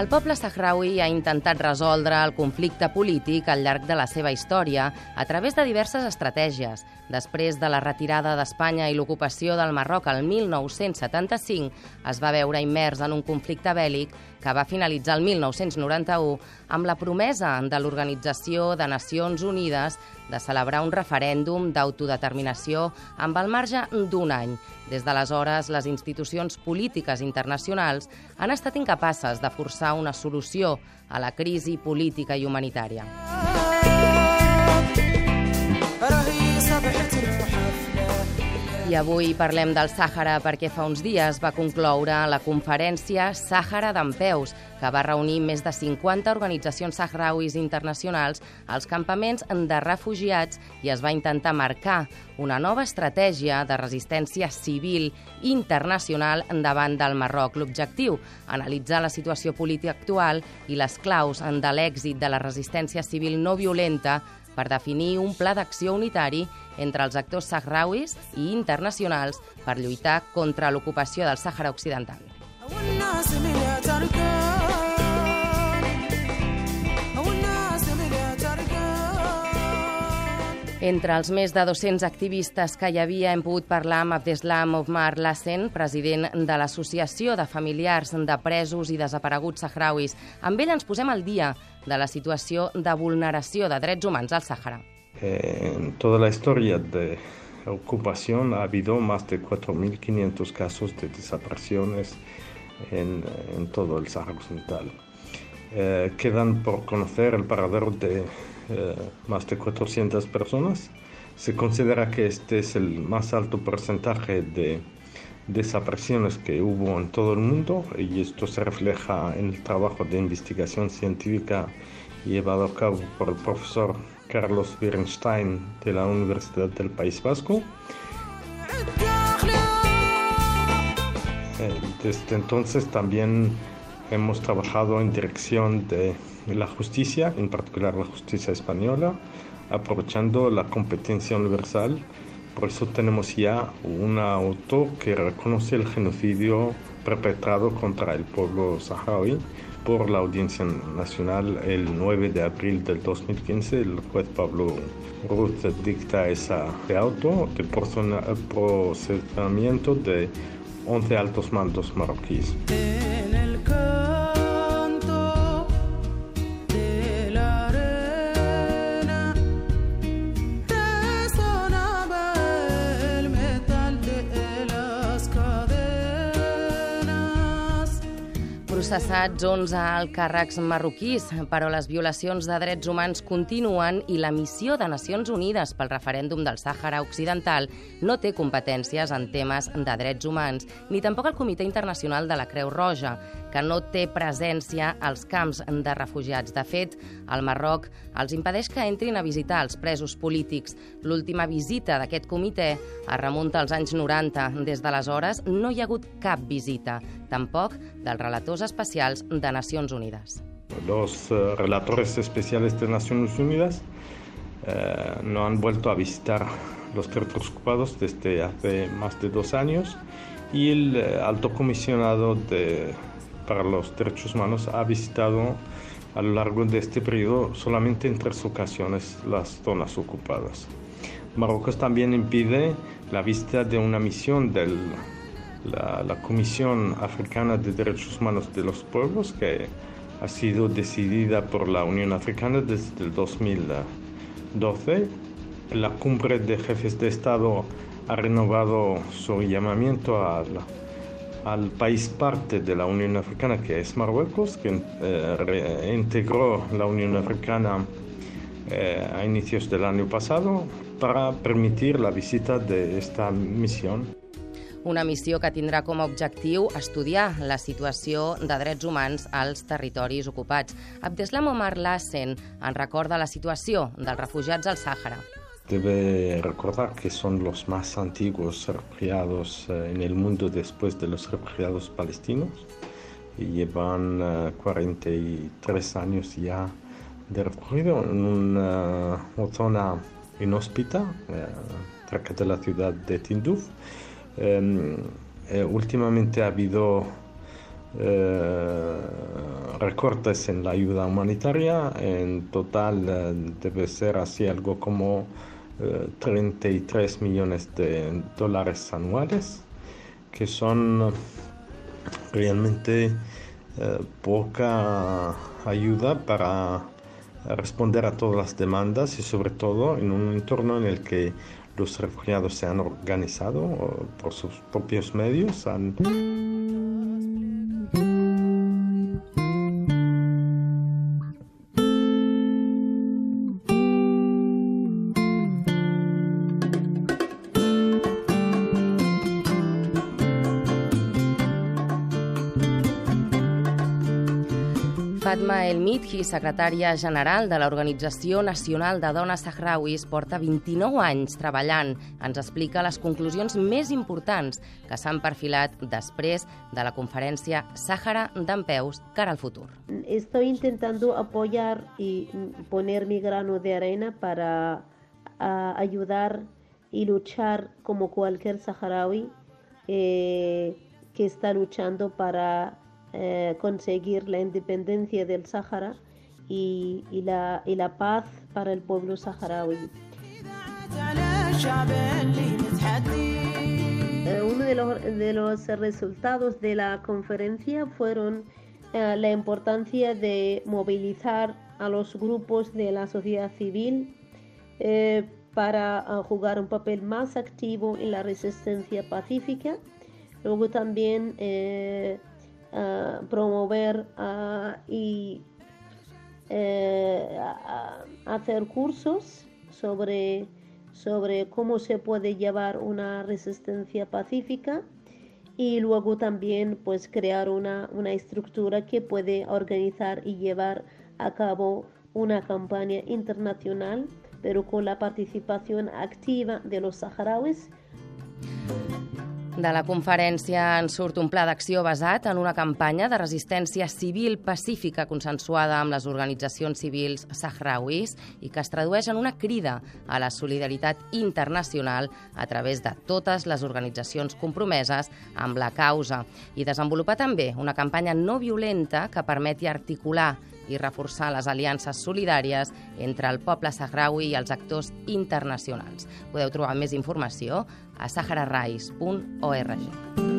El poble sahraui ha intentat resoldre el conflicte polític al llarg de la seva història a través de diverses estratègies. Després de la retirada d'Espanya i l'ocupació del Marroc el 1975, es va veure immers en un conflicte bèl·lic que va finalitzar el 1991 amb la promesa de l'Organització de Nacions Unides de celebrar un referèndum d'autodeterminació amb el marge d'un any. Des d'aleshores, les institucions polítiques internacionals han estat incapaces de forçar una solució a la crisi política i humanitària. I avui parlem del Sàhara perquè fa uns dies va concloure la conferència Sàhara d'Empeus, que va reunir més de 50 organitzacions sahrauis internacionals als campaments de refugiats i es va intentar marcar una nova estratègia de resistència civil internacional davant del Marroc. L'objectiu, analitzar la situació política actual i les claus de l'èxit de la resistència civil no violenta per definir un pla d'acció unitari entre els actors sahrauis i internacionals per lluitar contra l'ocupació del Sàhara Occidental. Entre els més de 200 activistes que hi havia hem pogut parlar amb Abdeslam Omar Lassen, president de l'Associació de Familiars de Presos i Desapareguts Sahrauis. Amb ell ens posem al dia de la situació de vulneració de drets humans al Sàhara. En toda la historia de ocupación ha habido más de 4.500 casos de desapariciones en, en todo el Sahara Occidental. Eh, quedan por conocer el paradero de eh, más de 400 personas. Se considera que este es el más alto porcentaje de desapariciones que hubo en todo el mundo y esto se refleja en el trabajo de investigación científica llevado a cabo por el profesor Carlos Wirenstein de la Universidad del País Vasco. Eh, desde entonces también hemos trabajado en dirección de la justicia, en particular la justicia española, aprovechando la competencia universal. Por eso tenemos ya un auto que reconoce el genocidio perpetrado contra el pueblo saharaui por la Audiencia Nacional el 9 de abril del 2015. El juez Pablo Ruth dicta ese auto de procesamiento de 11 altos mandos marroquíes. Processats 11 alt càrrecs marroquís, però les violacions de drets humans continuen i la missió de Nacions Unides pel referèndum del Sàhara Occidental no té competències en temes de drets humans, ni tampoc el Comitè Internacional de la Creu Roja, que no té presència als camps de refugiats. De fet, el Marroc els impedeix que entrin a visitar els presos polítics. L'última visita d'aquest comitè es remunta als anys 90. Des d'aleshores no hi ha hagut cap visita, tampoc dels relators especials de Nacions Unides. Los uh, relatores especiales de Naciones Unidas uh, no han vuelto a visitar los territorios ocupados desde hace más de dos años y el uh, alto comisionado de, para los derechos humanos ha visitado a lo largo de este periodo solamente en tres ocasiones las zonas ocupadas. Marruecos también impide la visita de una misión del la, la, Comisión Africana de Derechos Humanos de los Pueblos, que ha sido decidida por la Unión Africana desde el 2012. La cumbre de jefes de Estado ha renovado su llamamiento a al país parte de la Unión Africana, que es Marruecos, que eh, reintegró la Unión Africana eh, a inicios del año pasado para permitir la visita de esta misión una missió que tindrà com a objectiu estudiar la situació de drets humans als territoris ocupats. Abdeslam Omar Lassen en recorda la situació dels refugiats al Sàhara. Debe recordar que son los más antiguos refugiados eh, en el mundo después de los refugiados palestinos y llevan 43 años ya de refugio en una, zona inhóspita eh, cerca de la ciudad de Tinduf Eh, eh, últimamente ha habido eh, recortes en la ayuda humanitaria. En total eh, debe ser así algo como 33 eh, millones de dólares anuales, que son realmente poca ayuda para responder a todas las demandas y sobre todo en un entorno en el que los refugiados se han organizado por sus propios medios, han Fatma El Midhi, secretària general de l'Organització Nacional de Dones Sahrauis, porta 29 anys treballant. Ens explica les conclusions més importants que s'han perfilat després de la conferència Sàhara d'Empeus cara al futur. Estoy intentando apoyar y poner mi grano de arena para ayudar y luchar como cualquier saharaui eh, que está luchando para eh, conseguir la independencia del Sáhara y, la, paz para el pueblo saharaui. Eh, uno de los, resultados de la conferencia fueron eh, la importancia de movilizar a los grupos de la sociedad civil para jugar un papel más activo en la resistencia pacífica. Luego también promover y eh, hacer cursos sobre, sobre cómo se puede llevar una resistencia pacífica y luego también pues crear una, una estructura que puede organizar y llevar a cabo una campaña internacional pero con la participación activa de los saharauis de la conferència en surt un pla d'acció basat en una campanya de resistència civil pacífica consensuada amb les organitzacions civils sahrauis i que es tradueix en una crida a la solidaritat internacional a través de totes les organitzacions compromeses amb la causa. I desenvolupar també una campanya no violenta que permeti articular i reforçar les aliances solidàries entre el poble sahraui i els actors internacionals. Podeu trobar més informació a sahararais.org.